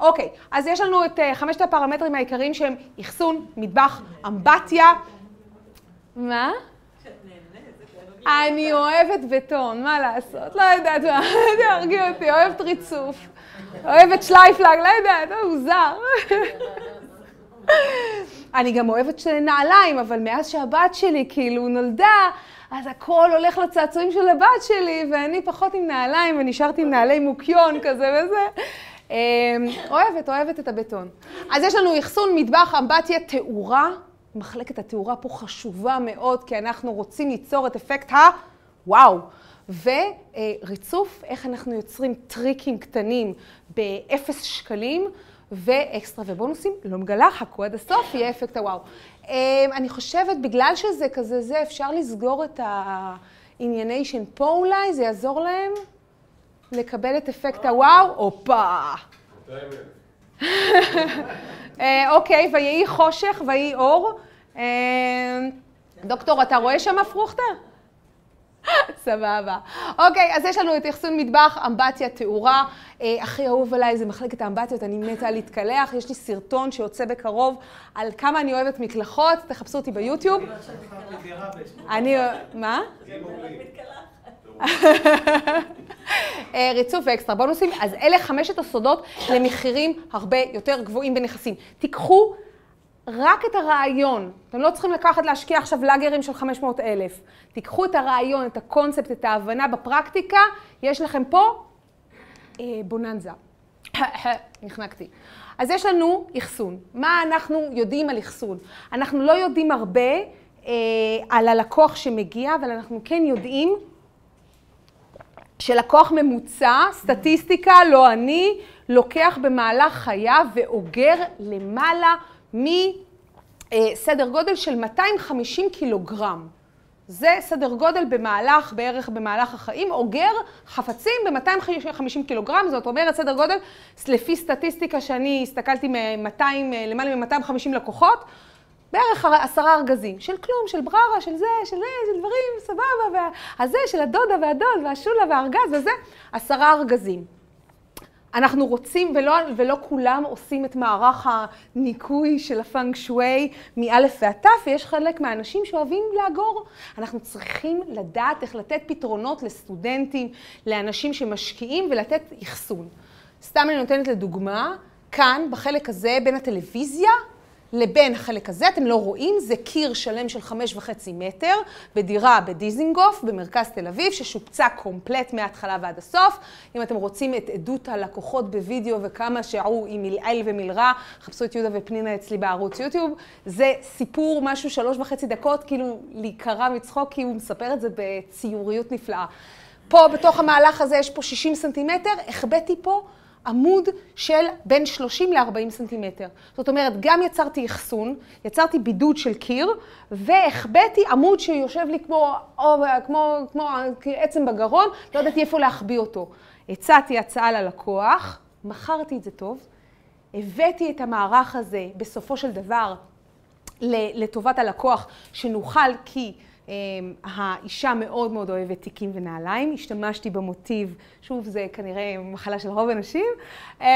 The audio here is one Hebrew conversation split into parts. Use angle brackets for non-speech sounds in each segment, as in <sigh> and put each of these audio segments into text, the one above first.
אוקיי, אז יש לנו את אה, חמשת הפרמטרים העיקריים שהם אחסון, מטבח, אמבטיה. מה? אני אוהבת בטון, מה לעשות? לא יודעת מה, תהרגי אותי, אוהבת ריצוף. אוהבת שלייפלאג, לא יודעת, הוא זר. אני גם אוהבת נעליים, אבל מאז שהבת שלי כאילו נולדה, אז הכל הולך לצעצועים של הבת שלי, ואני פחות עם נעליים, ונשארתי עם נעלי מוקיון כזה וזה. אמ, אוהבת, אוהבת את הבטון. אז יש לנו אחסון, מטבח, אמבטיה, תאורה. מחלקת התאורה פה חשובה מאוד, כי אנחנו רוצים ליצור את אפקט הוואו. וריצוף, איך אנחנו יוצרים טריקים קטנים באפס שקלים, ואקסטרה ובונוסים, לא מגלה, חכו עד הסוף, יהיה אפקט הוואו. אמ, אני חושבת, בגלל שזה כזה זה, אפשר לסגור את הענייני שן פה אולי, זה יעזור להם לקבל את אפקט הוואו. הופה. אה, אוקיי, ויהי חושך ויהי אור. אמ, דוקטור, אתה רואה שם פרוכטר? סבבה. אוקיי, אז יש לנו את אחסון מטבח, אמבטיה, תאורה. אה, הכי אהוב עליי זה מחלקת האמבטיות, אני מתה להתקלח. יש לי סרטון שיוצא בקרוב על כמה אני אוהבת מקלחות, תחפשו אותי ביוטיוב. אני... מה? אה, ריצוף ואקסטרה בונוסים. אז אלה חמשת הסודות למחירים הרבה יותר גבוהים בנכסים. תיקחו רק את הרעיון, אתם לא צריכים לקחת להשקיע עכשיו לאגרים של 500 אלף. תיקחו את הרעיון, את הקונספט, את ההבנה בפרקטיקה, יש לכם פה אה, בוננזה. <coughs> נחנקתי. אז יש לנו אחסון. מה אנחנו יודעים על אחסון? אנחנו לא יודעים הרבה אה, על הלקוח שמגיע, אבל אנחנו כן יודעים שלקוח ממוצע, סטטיסטיקה, לא אני, לוקח במהלך חייו ואוגר למעלה מסדר גודל של 250 קילוגרם. זה סדר גודל במהלך, בערך במהלך החיים, אוגר חפצים ב-250 קילוגרם, זאת אומרת סדר גודל, לפי סטטיסטיקה שאני הסתכלתי מ-200, למעלה מ-250 לקוחות, בערך עשרה ארגזים, של כלום, של בררה, של זה, של זה, של דברים, סבבה, והזה, של הדודה והדוד והשולה והארגז וזה, עשרה ארגזים. אנחנו רוצים, ולא, ולא כולם עושים את מערך הניקוי של הפאנג שווי מאלף ועד תף, ויש חלק מהאנשים שאוהבים לאגור. אנחנו צריכים לדעת איך לתת פתרונות לסטודנטים, לאנשים שמשקיעים, ולתת אחסון. סתם אני נותנת לדוגמה, כאן, בחלק הזה, בין הטלוויזיה לבין החלק הזה, אתם לא רואים, זה קיר שלם של חמש וחצי מטר בדירה בדיזינגוף במרכז תל אביב, ששופצה קומפלט מההתחלה ועד הסוף. אם אתם רוצים את עדות הלקוחות בווידאו וכמה שערו עם מלעיל ומלרע, חפשו את יהודה ופנינה אצלי בערוץ יוטיוב. זה סיפור, משהו שלוש וחצי דקות, כאילו להיקרע מצחוק, כי הוא מספר את זה בציוריות נפלאה. פה, בתוך המהלך הזה, יש פה 60 סנטימטר, החבאתי פה עמוד של בין 30 ל-40 סנטימטר. זאת אומרת, גם יצרתי אחסון, יצרתי בידוד של קיר, והחבאתי עמוד שיושב לי כמו, או, כמו, כמו עצם בגרון, לא ידעתי איפה להחביא אותו. הצעתי הצעה ללקוח, מכרתי את זה טוב, הבאתי את המערך הזה בסופו של דבר לטובת הלקוח, שנוכל כי... אמ, האישה מאוד מאוד אוהבת תיקים ונעליים, השתמשתי במוטיב, שוב, זה כנראה מחלה של רוב הנשים, אמ,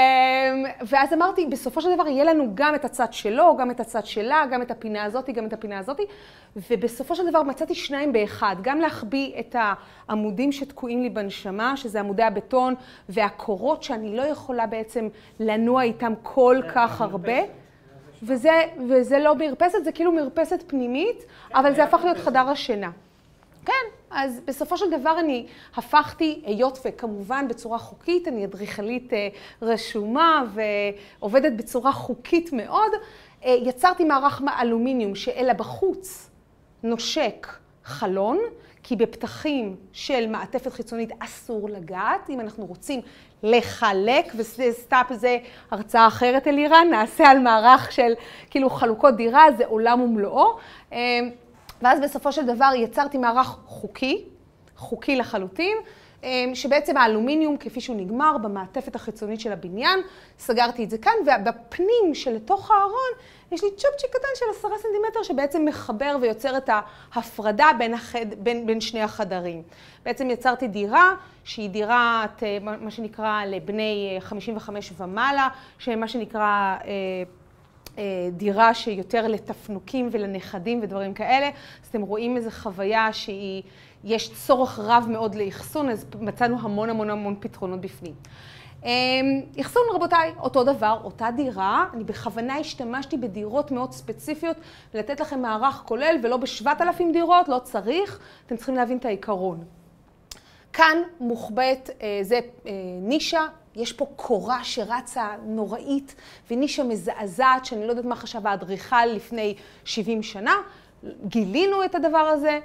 ואז אמרתי, בסופו של דבר יהיה לנו גם את הצד שלו, גם את הצד שלה, גם את הפינה הזאתי, גם את הפינה הזאתי, ובסופו של דבר מצאתי שניים באחד, גם להחביא את העמודים שתקועים לי בנשמה, שזה עמודי הבטון והקורות שאני לא יכולה בעצם לנוע איתם כל כך הרבה. וזה, וזה לא מרפסת, זה כאילו מרפסת פנימית, אבל זה הפך להיות חדר השינה. כן, אז בסופו של דבר אני הפכתי, היות וכמובן בצורה חוקית, אני אדריכלית אה, רשומה ועובדת בצורה חוקית מאוד, אה, יצרתי מערך מאלומיניום שאלה בחוץ נושק חלון, כי בפתחים של מעטפת חיצונית אסור לגעת. אם אנחנו רוצים לחלק, ו setup זה הרצאה אחרת אלירן, נעשה על מערך של כאילו חלוקות דירה, זה עולם ומלואו. ואז בסופו של דבר יצרתי מערך חוקי, חוקי לחלוטין, אמ, שבעצם האלומיניום כפי שהוא נגמר במעטפת החיצונית של הבניין, סגרתי את זה כאן, ובפנים שלתוך הארון יש לי צ'ופצ'יק קטן של עשרה סנטימטר שבעצם מחבר ויוצר את ההפרדה בין, החד, בין, בין שני החדרים. בעצם יצרתי דירה שהיא דירת, אה, מה שנקרא, לבני 55 אה, ומעלה, שמה שנקרא אה, דירה שיותר לתפנוקים ולנכדים ודברים כאלה. אז אתם רואים איזו חוויה שהיא... יש צורך רב מאוד לאחסון, אז מצאנו המון המון המון פתרונות בפנים. אמ, אחסון רבותיי, אותו דבר, אותה דירה, אני בכוונה השתמשתי בדירות מאוד ספציפיות ולתת לכם מערך כולל ולא בשבעת אלפים דירות, לא צריך, אתם צריכים להבין את העיקרון. כאן מוחבאת, אה, זה אה, נישה, יש פה קורה שרצה נוראית ונישה מזעזעת שאני לא יודעת מה חשב האדריכל לפני 70 שנה, גילינו את הדבר הזה.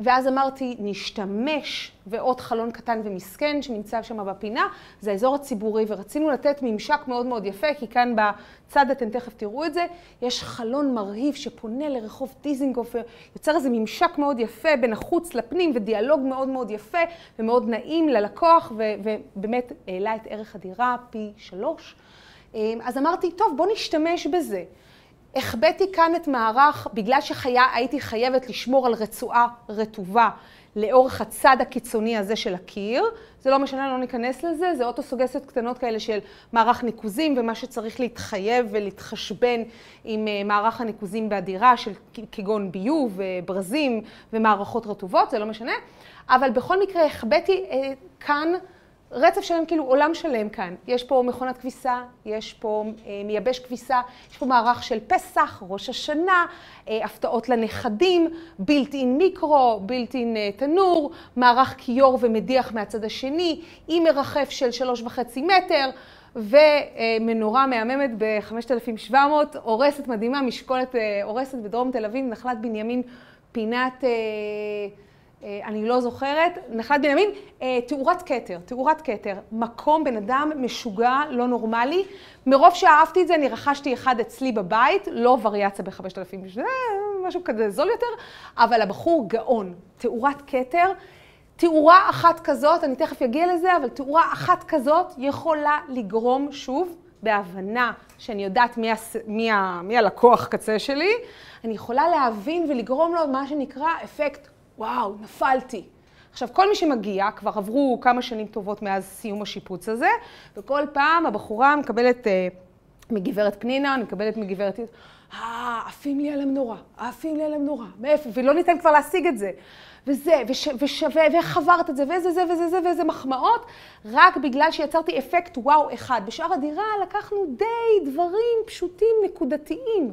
ואז אמרתי, נשתמש, ועוד חלון קטן ומסכן שנמצא שם בפינה, זה האזור הציבורי, ורצינו לתת ממשק מאוד מאוד יפה, כי כאן בצד אתם תכף תראו את זה, יש חלון מרהיב שפונה לרחוב דיזינגוף, ויוצר איזה ממשק מאוד יפה בין החוץ לפנים, ודיאלוג מאוד מאוד יפה ומאוד נעים ללקוח, ובאמת העלה את ערך הדירה פי שלוש. אז אמרתי, טוב, בוא נשתמש בזה. החבאתי כאן את מערך, בגלל שהייתי חייבת לשמור על רצועה רטובה לאורך הצד הקיצוני הזה של הקיר. זה לא משנה, לא ניכנס לזה, זה אוטוסוגסיות קטנות כאלה של מערך ניקוזים ומה שצריך להתחייב ולהתחשבן עם אה, מערך הניקוזים בדירה של כגון ביוב, ברזים ומערכות רטובות, זה לא משנה. אבל בכל מקרה החבאתי אה, כאן רצף שלם, כאילו עולם שלם כאן. יש פה מכונת כביסה, יש פה אה, מייבש כביסה, יש פה מערך של פסח, ראש השנה, אה, הפתעות לנכדים, בילט אין מיקרו, בילט אין אה, תנור, מערך כיור ומדיח מהצד השני, עם מרחף של שלוש וחצי מטר. ומנורה מהממת ב-5,700, הורסת מדהימה, משקולת אה, הורסת בדרום תל אביב, נחלת בנימין, פינת... אה, אה, אני לא זוכרת, נחלת בנימין, אה, תאורת כתר, תאורת כתר, מקום, בן אדם משוגע, לא נורמלי. מרוב שאהבתי את זה, אני רכשתי אחד אצלי בבית, לא וריאציה ב-5,000, זה משהו כזה זול יותר, אבל הבחור גאון, תאורת כתר. תאורה אחת כזאת, אני תכף אגיע לזה, אבל תאורה אחת כזאת יכולה לגרום, שוב, בהבנה שאני יודעת מי, הס... מי, ה... מי הלקוח קצה שלי, אני יכולה להבין ולגרום לו מה שנקרא אפקט וואו, נפלתי. עכשיו, כל מי שמגיע, כבר עברו כמה שנים טובות מאז סיום השיפוץ הזה, וכל פעם הבחורה מקבלת אה, מגברת פנינה, אני מקבלת מגברת... אה, עפים לי על המנורה, עפים לי על המנורה, מאיפה? ולא ניתן כבר להשיג את זה. וזה, וש, ושווה, וחברת את זה, וזה, זה, וזה, זה, ואיזה מחמאות, רק בגלל שיצרתי אפקט וואו אחד. בשאר הדירה לקחנו די דברים פשוטים, נקודתיים.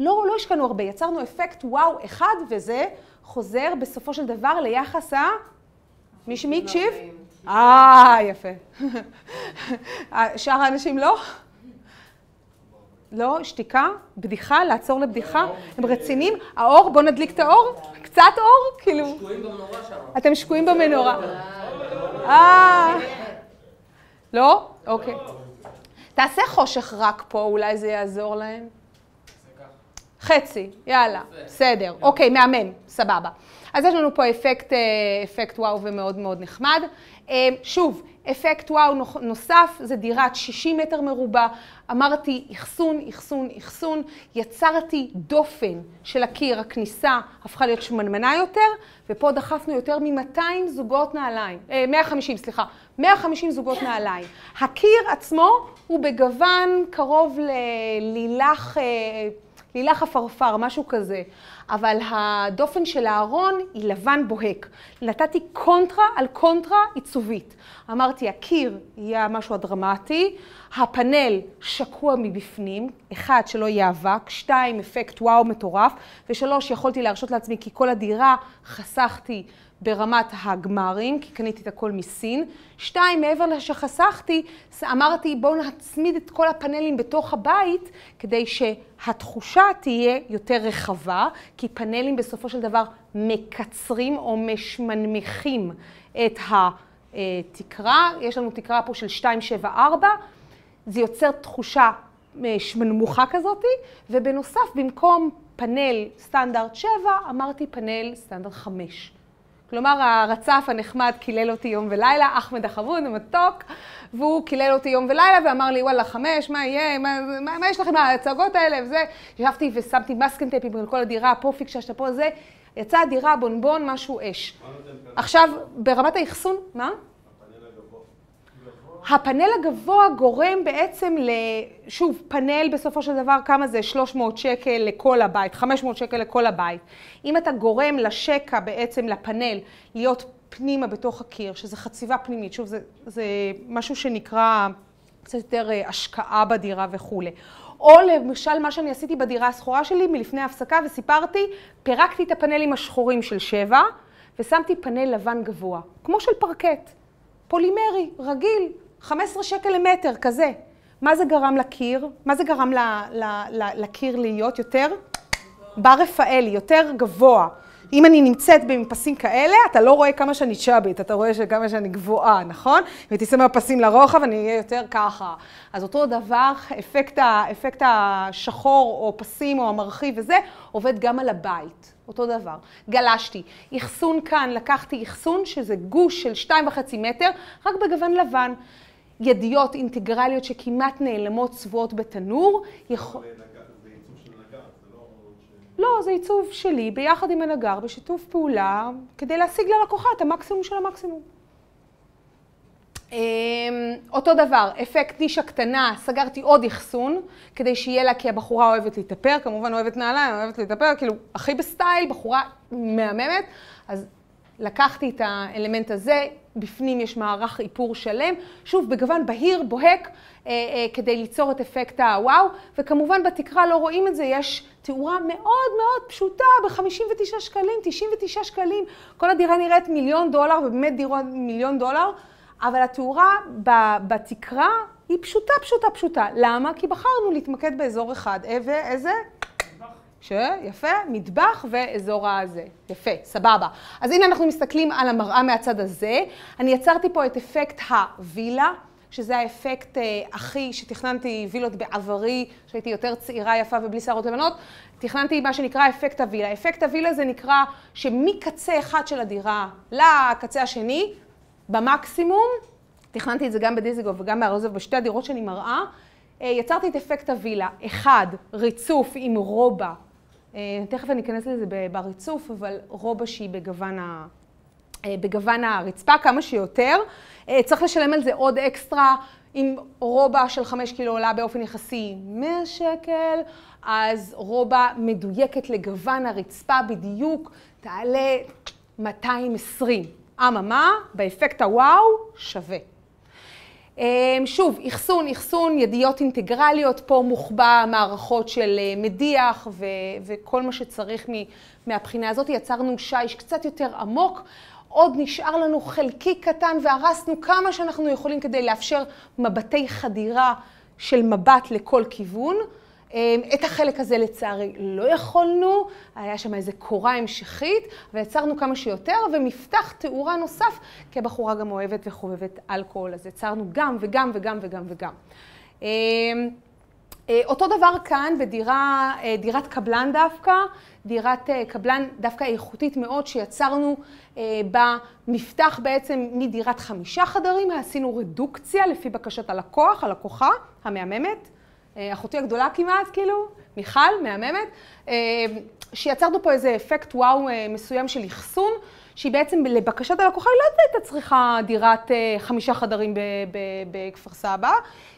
לא, לא השקענו הרבה, יצרנו אפקט וואו אחד, וזה חוזר בסופו של דבר ליחס ה... מי הקשיב? אה, יפה. <laughs> שאר האנשים לא? לא, שתיקה, בדיחה, לעצור לבדיחה, הם רציניים. האור, בואו נדליק את האור, קצת אור, כאילו. שקועים במנורה שם. אתם שקועים במנורה. אה. לא? אוקיי. תעשה חושך רק פה, אולי זה יעזור להם. חצי, יאללה, בסדר. אוקיי, מהמם, סבבה. אז יש לנו פה אפקט, אה, אפקט וואו ומאוד מאוד נחמד. אה, שוב, אפקט וואו נוסף, זה דירת 60 מטר מרובע. אמרתי, אחסון, אחסון, אחסון. יצרתי דופן של הקיר, הכניסה הפכה להיות שמנמנה יותר, ופה דחפנו יותר מ-200 זוגות נעליים, 150, אה, סליחה, 150 זוגות נעליים. הקיר עצמו הוא בגוון קרוב ללילך... לילך עפרפר, משהו כזה. אבל הדופן של הארון היא לבן בוהק. נתתי קונטרה על קונטרה עיצובית. אמרתי, הקיר יהיה המשהו הדרמטי, הפאנל שקוע מבפנים, אחד, שלא יהיה אבק, שתיים, אפקט וואו מטורף, ושלוש, יכולתי להרשות לעצמי כי כל הדירה חסכתי ברמת הגמרים, כי קניתי את הכל מסין. שתיים, מעבר לשחסכתי, אמרתי בואו נצמיד את כל הפאנלים בתוך הבית, כדי שהתחושה תהיה יותר רחבה, כי פאנלים בסופו של דבר מקצרים או משמנמכים את התקרה. יש לנו תקרה פה של 274, זה יוצר תחושה נמוכה כזאת, ובנוסף, במקום פאנל סטנדרט 7, אמרתי פאנל סטנדרט 5. כלומר, הרצף הנחמד קילל אותי יום ולילה, אחמד החמוד, המתוק, והוא קילל אותי יום ולילה ואמר לי, וואלה, חמש, מה יהיה, מה, מה, מה יש לכם מההצגות האלה וזה. ישבתי ושמתי מסקן טייפים על כל הדירה, פה פיקששת פה זה. יצאה הדירה, בונבון, משהו אש. עכשיו, ברמת האחסון, מה? הפאנל הגבוה גורם בעצם ל... שוב, פאנל בסופו של דבר, כמה זה? 300 שקל לכל הבית, 500 שקל לכל הבית. אם אתה גורם לשקע בעצם, לפאנל, להיות פנימה בתוך הקיר, שזה חציבה פנימית, שוב, זה, זה משהו שנקרא קצת יותר אה, השקעה בדירה וכולי. או למשל מה שאני עשיתי בדירה השכורה שלי מלפני ההפסקה וסיפרתי, פירקתי את הפאנלים השחורים של שבע ושמתי פאנל לבן גבוה, כמו של פרקט, פולימרי, רגיל, 15 שקל למטר, כזה. מה זה גרם לקיר? מה זה גרם ל, ל, ל, לקיר להיות יותר? בר רפאלי, יותר גבוה. אם אני נמצאת במפסים כאלה, אתה לא רואה כמה שאני צ'אבית, אתה רואה כמה שאני גבוהה, נכון? אם תיסע מהפסים לרוחב, אני אהיה יותר ככה. אז אותו דבר, אפקט, אפקט השחור או פסים או המרחיב וזה, עובד גם על הבית. אותו דבר. גלשתי. אחסון כאן, לקחתי אחסון שזה גוש של שתיים וחצי מטר, רק בגוון לבן. ידיות אינטגרליות שכמעט נעלמות צבועות בתנור. יכול... לא, זה עיצוב שלי ביחד עם הנגר, בשיתוף פעולה, כדי להשיג ללקוחה את המקסימום של המקסימום. אמ, אותו דבר, אפקט נישה קטנה, סגרתי עוד אחסון כדי שיהיה לה, כי הבחורה אוהבת להתאפר, כמובן אוהבת נעליים, אוהבת להתאפר, כאילו הכי בסטייל, בחורה מהממת, אז לקחתי את האלמנט הזה, בפנים יש מערך איפור שלם, שוב בגוון בהיר, בוהק, אה, אה, כדי ליצור את אפקט הוואו, וכמובן בתקרה לא רואים את זה, יש תאורה מאוד מאוד פשוטה ב-59 שקלים, 99 שקלים, כל הדירה נראית מיליון דולר, ובאמת דירה מיליון דולר, אבל התאורה בתקרה היא פשוטה, פשוטה, פשוטה. למה? כי בחרנו להתמקד באזור אחד. איזה? שיפה, מטבח ואזור הזה. יפה, סבבה. אז הנה אנחנו מסתכלים על המראה מהצד הזה. אני יצרתי פה את אפקט הווילה, שזה האפקט אה, הכי, שתכננתי וילות בעברי, שהייתי יותר צעירה, יפה ובלי שערות לבנות, תכננתי מה שנקרא אפקט הווילה. אפקט הווילה זה נקרא שמקצה אחד של הדירה לקצה השני, במקסימום, תכננתי את זה גם בדיזיגוף וגם בארזוב, בשתי הדירות שאני מראה, אה, יצרתי את אפקט הווילה. אחד, ריצוף עם רובה תכף אני אכנס לזה בריצוף, אבל רובע שהיא בגוון, ה... אה, בגוון הרצפה כמה שיותר. אה, צריך לשלם על זה עוד אקסטרה. אם רובע של חמש קילו עולה באופן יחסי 100 שקל, אז רובע מדויקת לגוון הרצפה בדיוק תעלה 220. אממה, באפקט הוואו, שווה. אמ, שוב, אחסון, אחסון, ידיות אינטגרליות, פה מוחבא מערכות של אה, מדיח ו- וכל מה שצריך מהבחינה הזאת. יצרנו שיש קצת יותר עמוק, עוד נשאר לנו חלקי קטן והרסנו כמה שאנחנו יכולים כדי לאפשר מבטי חדירה של מבט לכל כיוון. אמ, את החלק הזה לצערי לא יכולנו, היה שם איזה קורה המשכית, ויצרנו כמה שיותר, ומפתח תאורה נוסף, כי הבחורה גם אוהבת וחובבת אלכוהול, אז יצרנו גם וגם וגם וגם וגם. אמ, אה, אותו דבר כאן בדירה, אה, דירת קבלן דווקא, דירת אה, קבלן דווקא איכותית מאוד, שיצרנו במפתח בעצם מדירת חמישה חדרים, עשינו רדוקציה לפי בקשת הלקוח, הלקוחה המהממת. אה, אחותי הגדולה כמעט, כאילו, מיכל, מהממת, אה, שיצרנו פה איזה אפקט וואו אה, מסוים של אחסון, שהיא בעצם לבקשת הלקוחה, היא לא הייתה צריכה דירת חמישה חדרים בכפר סבא,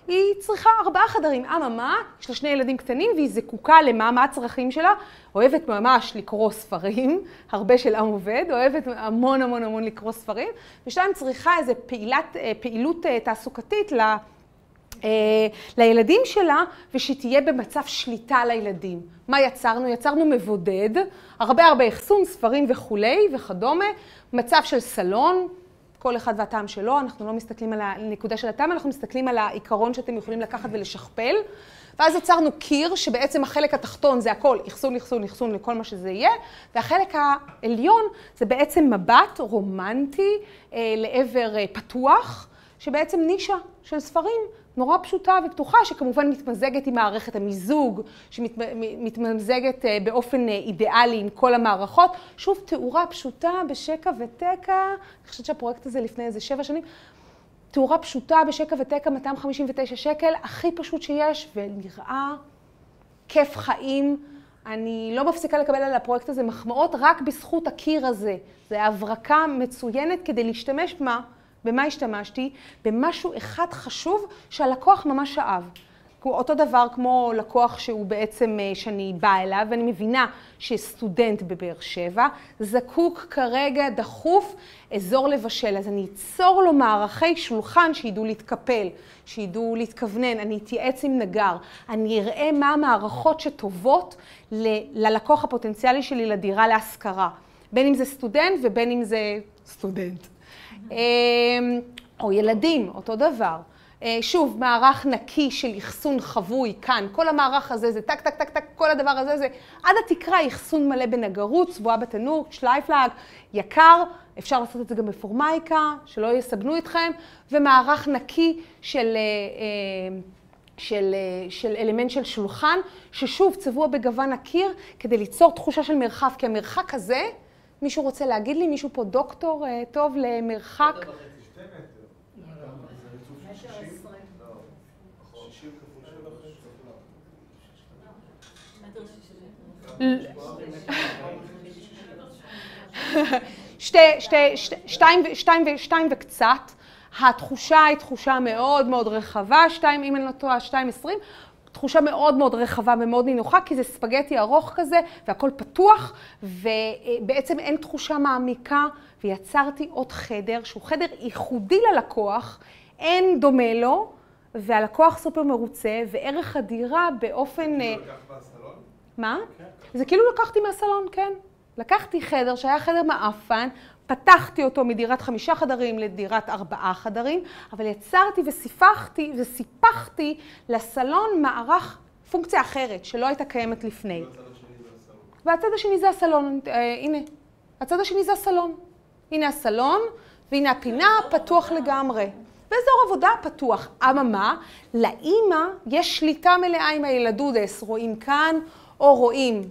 היא צריכה ארבעה חדרים. אממה, יש לה שני ילדים קטנים והיא זקוקה למה, מה הצרכים שלה? אוהבת ממש לקרוא ספרים, <laughs> הרבה של עם עובד, אוהבת המון המון המון לקרוא ספרים, ושתיים צריכה איזו פעילת, פעילות תעסוקתית אה, לילדים שלה, ושהיא תהיה במצב שליטה על הילדים. מה יצרנו? יצרנו מבודד, הרבה הרבה אחסון, ספרים וכולי וכדומה, מצב של סלון, כל אחד והטעם שלו, אנחנו לא מסתכלים על הנקודה של הטעם, אנחנו מסתכלים על העיקרון שאתם יכולים לקחת ולשכפל. ואז יצרנו קיר, שבעצם החלק התחתון זה הכל אחסון, אחסון, אחסון לכל מה שזה יהיה, והחלק העליון זה בעצם מבט רומנטי אה, לעבר אה, פתוח, שבעצם נישה של ספרים נורא פשוטה ופתוחה, שכמובן מתמזגת עם מערכת המיזוג, שמתמזגת אה, באופן אה, אידיאלי עם כל המערכות. שוב, תאורה פשוטה בשקע ותקע, אני חושבת שהפרויקט הזה לפני איזה שבע שנים. תאורה פשוטה בשקע ותקע, 259 שקל, הכי פשוט שיש, ונראה כיף חיים. אני לא מפסיקה לקבל על הפרויקט הזה מחמאות רק בזכות הקיר הזה. זו הברקה מצוינת כדי להשתמש מה? במה השתמשתי? במשהו אחד חשוב שהלקוח ממש אהב. אותו דבר כמו לקוח שהוא בעצם, אה, שאני באה אליו, ואני מבינה שסטודנט בבאר שבע זקוק כרגע דחוף אזור לבשל. אז אני אצור לו מערכי שולחן שידעו להתקפל, שידעו להתכוונן, אני אתייעץ עם נגר, אני אראה מה המערכות שטובות ללקוח הפוטנציאלי שלי לדירה להשכרה. בין אם זה סטודנט ובין אם זה סטודנט. אמ, או ילדים, אותו דבר. אה, שוב, מערך נקי של אחסון חבוי כאן, כל המערך הזה זה טק, טק, טק, טק, כל הדבר הזה זה עד התקרה אחסון מלא בנגרות, צבועה בתנור, שלייפלאק, יקר, אפשר לעשות את זה גם בפורמייקה, שלא יסבנו אתכם, ומערך נקי של, אה, אה, של, של אלמנט של שולחן, ששוב צבוע בגוון הקיר כדי ליצור תחושה של מרחב, כי המרחק הזה, מישהו רוצה להגיד לי, מישהו פה דוקטור טוב למרחק? שתי, שתי, שתיים, שתיים, שתיים וקצת. התחושה היא תחושה מאוד מאוד רחבה, שתיים, אם אני לא טועה, שתיים עשרים. תחושה מאוד מאוד רחבה ומאוד נינוחה, כי זה ספגטי ארוך כזה, והכל פתוח, ובעצם אין תחושה מעמיקה, ויצרתי עוד חדר, שהוא חדר ייחודי ללקוח, אין דומה לו, והלקוח סופר מרוצה, וערך הדירה באופן... כאילו לקחת בסלון? מה? זה כאילו לקחתי מהסלון, כן. לקחתי חדר שהיה חדר מעפן, פתחתי אותו מדירת חמישה חדרים לדירת ארבעה חדרים, אבל יצרתי וסיפחתי וסיפחתי לסלון מערך, פונקציה אחרת, שלא הייתה קיימת לפני. והצד השני זה הסלון, אה, הנה, הצד השני זה הסלון. הנה הסלון, והנה הפינה, פתוח לגמרי. ואזור עבודה פתוח. אממה, לאימא יש שליטה מלאה עם הילדודס, רואים כאן או רואים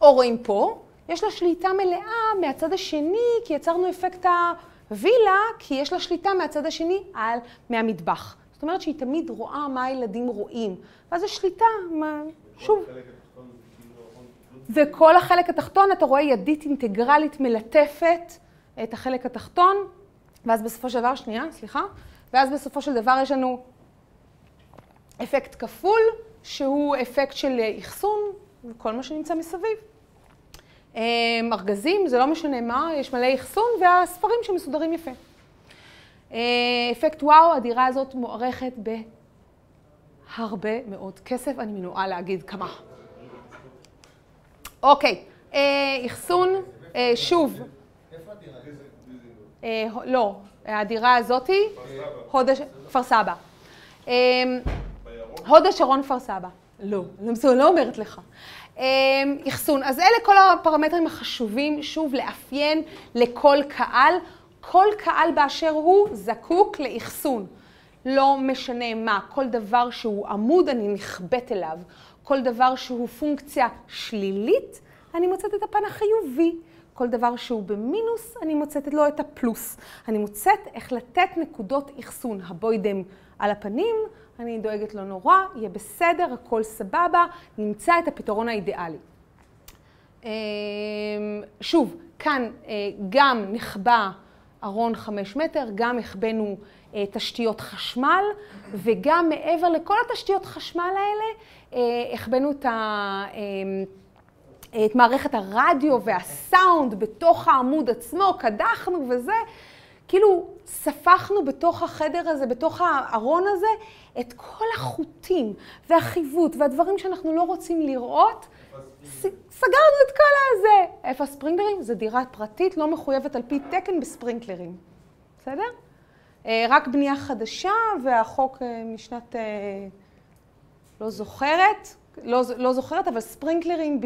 או רואים פה, יש לה שליטה מלאה מהצד השני, כי יצרנו אפקט הווילה, כי יש לה שליטה מהצד השני על, מהמטבח. זאת אומרת שהיא תמיד רואה מה הילדים רואים. ואז יש שליטה, מה, שוב. וכל החלק התחתון, אתה רואה ידית אינטגרלית מלטפת את החלק התחתון, ואז בסופו של דבר, שנייה, סליחה, ואז בסופו של דבר יש לנו אפקט כפול, שהוא אפקט של אחסון, כל מה שנמצא מסביב. אמ, ארגזים, זה לא משנה מה, יש מלא אחסון והספרים שמסודרים יפה. אה, אפקט וואו, הדירה הזאת מוערכת בהרבה מאוד כסף, אני מנועה להגיד כמה. אוקיי, אה, אחסון, אה, שוב. איפה הדירה? לא, הדירה הזאתי, כפר סבא. הוד השרון, כפר סבא. לא, אני לא אומרת לך. אמ, אחסון. אז אלה כל הפרמטרים החשובים, שוב, לאפיין לכל קהל. כל קהל באשר הוא זקוק לאחסון. לא משנה מה, כל דבר שהוא עמוד אני נכבט אליו. כל דבר שהוא פונקציה שלילית, אני מוצאת את הפן החיובי. כל דבר שהוא במינוס, אני מוצאת לו את הפלוס. אני מוצאת איך לתת נקודות אחסון. הבוידם על הפנים, אני דואגת לא נורא, יהיה בסדר, הכל סבבה, נמצא את הפתרון האידיאלי. אמ, שוב, כאן אה, גם נחבא ארון חמש מטר, גם החבאנו אה, תשתיות חשמל, וגם מעבר לכל התשתיות חשמל האלה, אה, החבאנו את, ה, אמ, את מערכת הרדיו והסאונד בתוך העמוד עצמו, קדחנו וזה. כאילו ספחנו בתוך החדר הזה, בתוך הארון הזה, את כל החוטים והחיווט והדברים שאנחנו לא רוצים לראות. סגרנו את כל הזה. איפה הספרינקלרים? זו דירה פרטית, לא מחויבת על פי תקן בספרינקלרים. בסדר? אה, רק בנייה חדשה, והחוק אה, משנת... אה, לא זוכרת, לא, לא זוכרת, אבל ספרינקלרים,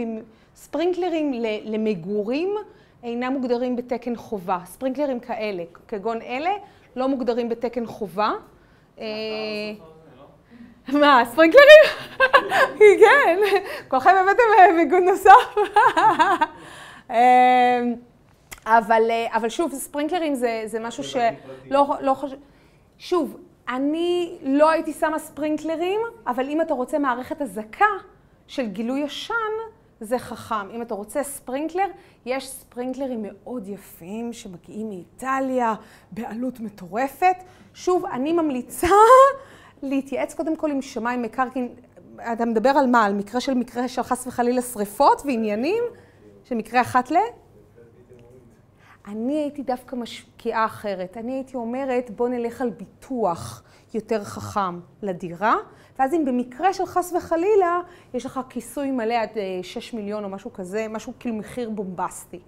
ספרינקלרים למגורים אינם מוגדרים בתקן חובה. ספרינקלרים כאלה, כגון אלה, לא מוגדרים בתקן חובה. מה, ספרינקלרים? <laughs> כן, כולכם הבאתם מיגון נוסף. <laughs> אבל, אבל שוב, ספרינקלרים זה, זה משהו שלא לא חושב... שוב, אני לא הייתי שמה ספרינקלרים, אבל אם אתה רוצה מערכת אזעקה של גילוי ישן, זה חכם. אם אתה רוצה ספרינקלר, יש ספרינקלרים מאוד יפים שמגיעים מאיטליה בעלות מטורפת. שוב, אני ממליצה להתייעץ קודם כל עם שמיים מקרקעין. אתה מדבר על מה? על מקרה של מקרה של חס וחלילה שריפות ועניינים? של מקרה אחת ל... אני הייתי דווקא משקיעה אחרת. אני הייתי אומרת, בוא נלך על ביטוח יותר חכם לדירה, ואז אם במקרה של חס וחלילה, יש לך כיסוי מלא עד 6 מיליון או משהו כזה, משהו כאילו מחיר בומבסטי.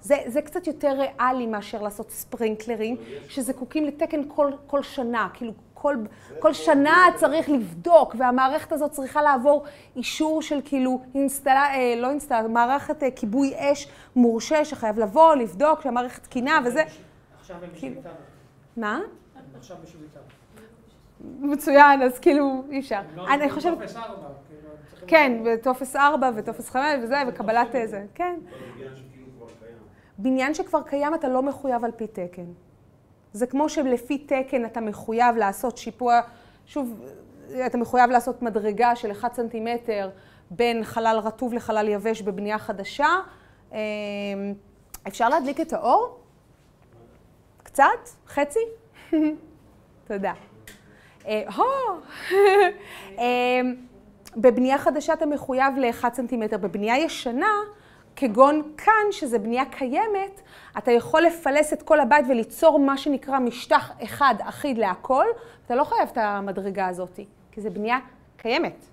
זה, זה קצת יותר ריאלי מאשר לעשות ספרינקלרים, שזקוקים לתקן כל, כל שנה, כאילו כל, כל שנה צריך לבדוק, והמערכת הזאת צריכה לעבור אישור של כאילו אינסטלה, אה, לא אינסטלה, מערכת אה, כיבוי אש מורשה שחייב לבוא, לבדוק שהמערכת תקינה וזה. עכשיו הם כאילו... בשביתה. מה? עכשיו בשביתה. מצוין, אז כאילו אי אפשר. לא, אני חושבת... כאילו, כן, וטופס 4 וטופס 5 וזה, וקבלת איזה, כן. כבר קיים. בניין שכבר קיים אתה לא מחויב על פי תקן. זה כמו שלפי תקן אתה מחויב לעשות שיפוע, שוב, אתה מחויב לעשות מדרגה של 1 סנטימטר בין חלל רטוב לחלל יבש בבנייה חדשה. אה, אפשר להדליק את האור? קצת? חצי? <laughs> תודה. אה, הו! <laughs> אה, בבנייה חדשה אתה מחויב ל-1 סנטימטר. בבנייה ישנה, כגון כאן, שזה בנייה קיימת, אתה יכול לפלס את כל הבית וליצור מה שנקרא משטח אחד אחיד להכל, אתה לא חייב את המדרגה הזאת, כי זו בנייה קיימת.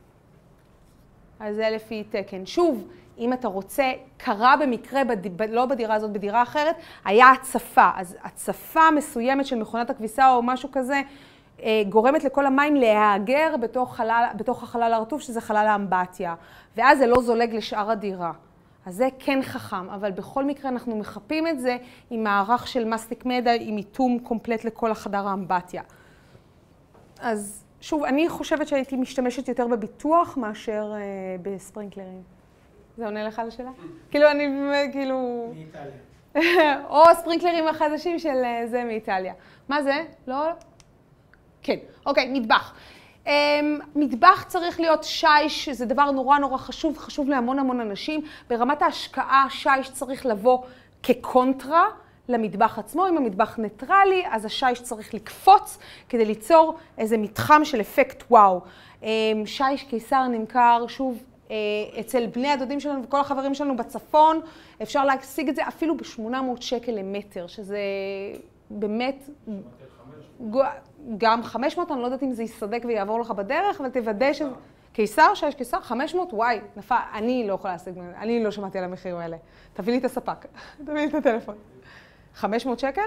אז זה לפי תקן. שוב, אם אתה רוצה, קרה במקרה, בד... לא בדירה הזאת, בדירה אחרת, היה הצפה. אז הצפה מסוימת של מכונת הכביסה או משהו כזה, אה, גורמת לכל המים להיאגר בתוך, בתוך החלל הרטוב, שזה חלל האמבטיה. ואז זה לא זולג לשאר הדירה. אז זה כן חכם, אבל בכל מקרה אנחנו מחפים את זה עם מערך של מסטיק מדע, עם איתום קומפלט לכל החדר האמבטיה. אז שוב, אני חושבת שהייתי משתמשת יותר בביטוח מאשר אה, בספרינקלרים. זה עונה לך על השאלה? כאילו, אני כאילו... מאיטליה. <laughs> או הספרינקלרים החדשים של אה, זה מאיטליה. מה זה? לא? כן. אוקיי, מטבח. Um, מטבח צריך להיות שיש, זה דבר נורא נורא חשוב, חשוב להמון המון אנשים. ברמת ההשקעה, שיש צריך לבוא כקונטרה למטבח עצמו. אם המטבח ניטרלי, אז השיש צריך לקפוץ כדי ליצור איזה מתחם של אפקט וואו. Um, שיש קיסר נמכר, שוב, uh, אצל בני הדודים שלנו וכל החברים שלנו בצפון, אפשר להשיג את זה אפילו ב-800 שקל למטר, שזה באמת... גם 500, אני לא יודעת אם זה יסדק ויעבור לך בדרך, אבל תוודא ש... קיסר, שיש קיסר, 500, וואי, נפל, אני לא יכולה להשיג, אני לא שמעתי על המחירים האלה. תביא לי את הספק, <laughs> תביא לי את הטלפון. 500 שקל?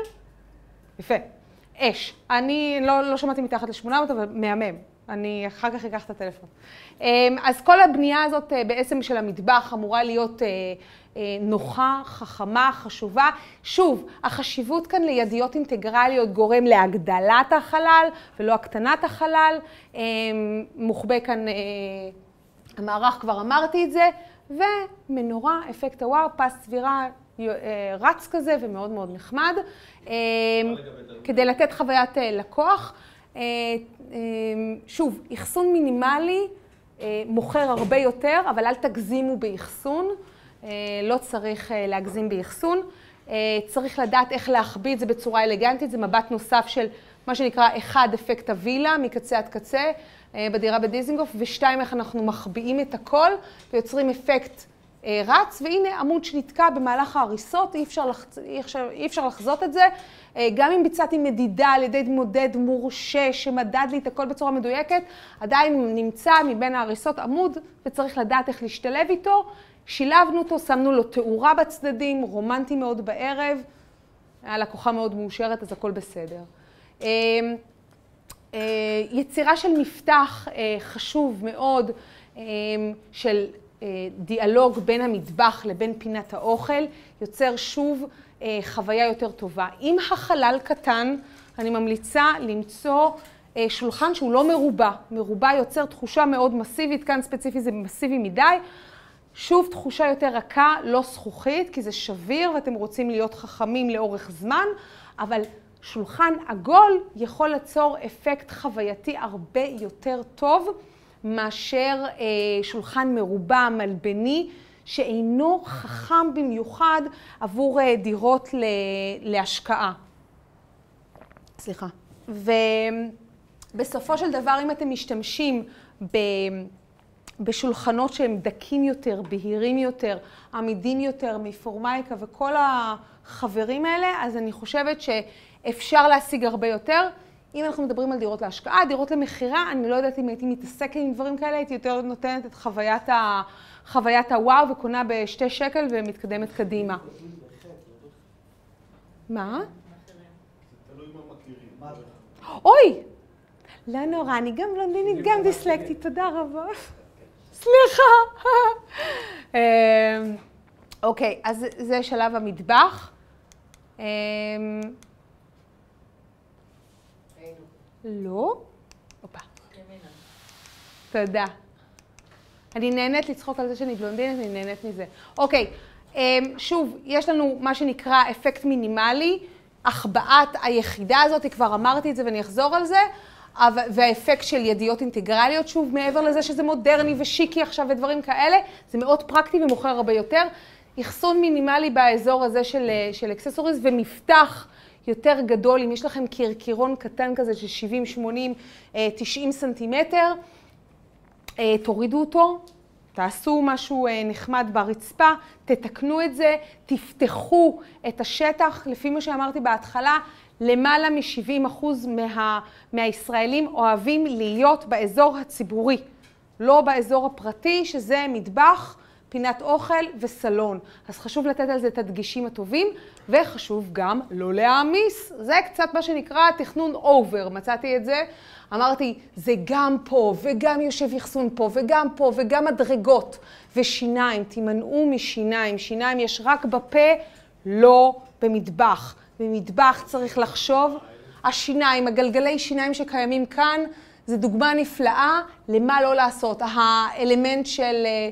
יפה. אש. אני לא, לא שמעתי מתחת ל-800, אבל מהמם. אני אחר כך אקח את הטלפון. אז כל הבנייה הזאת בעצם של המטבח אמורה להיות נוחה, חכמה, חשובה. שוב, החשיבות כאן לידיות אינטגרליות גורם להגדלת החלל ולא הקטנת החלל. מוחבא כאן המערך, כבר אמרתי את זה, ומנורה, אפקט הוואו, פס צבירה רץ כזה ומאוד מאוד נחמד. כדי לתת חוויית לקוח. שוב, אחסון מינימלי מוכר הרבה יותר, אבל אל תגזימו באחסון. לא צריך להגזים באחסון. צריך לדעת איך להחביא את זה בצורה אלגנטית, זה מבט נוסף של מה שנקרא אחד, אפקט הווילה, מקצה עד קצה, בדירה בדיזינגוף, ושתיים, איך אנחנו מחביאים את הכל ויוצרים אפקט רץ, והנה עמוד שנתקע במהלך ההריסות, אי אפשר, לח... אי אפשר לחזות את זה. גם אם ביצעתי מדידה על ידי מודד מורשה שמדד לי את הכל בצורה מדויקת, עדיין נמצא מבין ההריסות עמוד וצריך לדעת איך להשתלב איתו. שילבנו אותו, שמנו לו תאורה בצדדים, רומנטי מאוד בערב, הלקוחה מאוד מאושרת, אז הכל בסדר. יצירה של מפתח חשוב מאוד, של דיאלוג בין המטבח לבין פינת האוכל, יוצר שוב חוויה יותר טובה. אם החלל קטן, אני ממליצה למצוא אה, שולחן שהוא לא מרובע. מרובע יוצר תחושה מאוד מסיבית, כאן ספציפי זה מסיבי מדי. שוב, תחושה יותר רכה, לא זכוכית, כי זה שביר ואתם רוצים להיות חכמים לאורך זמן, אבל שולחן עגול יכול ליצור אפקט חווייתי הרבה יותר טוב מאשר אה, שולחן מרובע, מלבני, שאינו חכם במיוחד עבור אה, דירות ל, להשקעה. סליחה. ובסופו של דבר, אם אתם משתמשים ב... בשולחנות שהם דקים יותר, בהירים יותר, עמידים יותר, מפורמייקה וכל החברים האלה, אז אני חושבת שאפשר להשיג הרבה יותר. אם אנחנו מדברים על דירות להשקעה, דירות למכירה, אני לא יודעת אם הייתי מתעסקת עם דברים כאלה, הייתי יותר נותנת את חוויית, ה... חוויית הוואו וקונה בשתי שקל ומתקדמת קדימה. מה? אוי! לא נורא, אני גם בלונדינית, גם דיסלקטית, תודה רבה. סליחה. אמ, אוקיי, אז זה שלב המטבח. אמ, לא? הופה. תודה. אני נהנית לצחוק על זה שאני בלונדינית, אני נהנית מזה. אוקיי, אמ, שוב, יש לנו מה שנקרא אפקט מינימלי, החבאת היחידה הזאת, כבר אמרתי את זה ואני אחזור על זה. והאפקט של ידיות אינטגרליות, שוב, מעבר לזה שזה מודרני ושיקי עכשיו ודברים כאלה, זה מאוד פרקטי ומוכר הרבה יותר. אחסון מינימלי באזור הזה של, של accessories ומפתח יותר גדול, אם יש לכם קרקירון קטן כזה של 70, 80, 90 סנטימטר, אה, תורידו אותו, תעשו משהו אה, נחמד ברצפה, תתקנו את זה, תפתחו את השטח, לפי מה שאמרתי בהתחלה, למעלה מ-70% מה, מהישראלים אוהבים להיות באזור הציבורי, לא באזור הפרטי, שזה מטבח, פינת אוכל וסלון. אז חשוב לתת על זה את הדגישים הטובים, וחשוב גם לא להעמיס. זה קצת מה שנקרא תכנון אובר, מצאתי את זה. אמרתי, זה גם פה, וגם יושב אחסון פה, וגם פה, וגם מדרגות, ושיניים, תימנעו משיניים. שיניים יש רק בפה, לא במטבח. במטבח צריך לחשוב. השיניים, הגלגלי שיניים שקיימים כאן, זה דוגמה נפלאה למה לא לעשות. האלמנט של אה,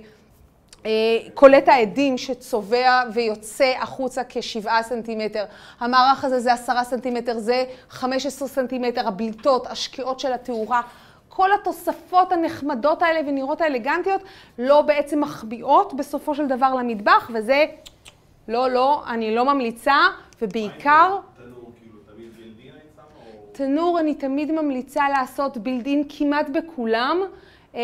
אה, קולט העדים שצובע ויוצא החוצה כשבעה סנטימטר. המערך הזה זה עשרה סנטימטר, זה חמש עשרה סנטימטר, הבליטות, השקיעות של התאורה. כל התוספות הנחמדות האלה ונראות האלגנטיות לא בעצם מחביאות בסופו של דבר למטבח, וזה לא, לא, אני לא ממליצה, ובעיקר... תנור, כאילו? תנור אני תמיד ממליצה לעשות בילדין כמעט בכולם. אה,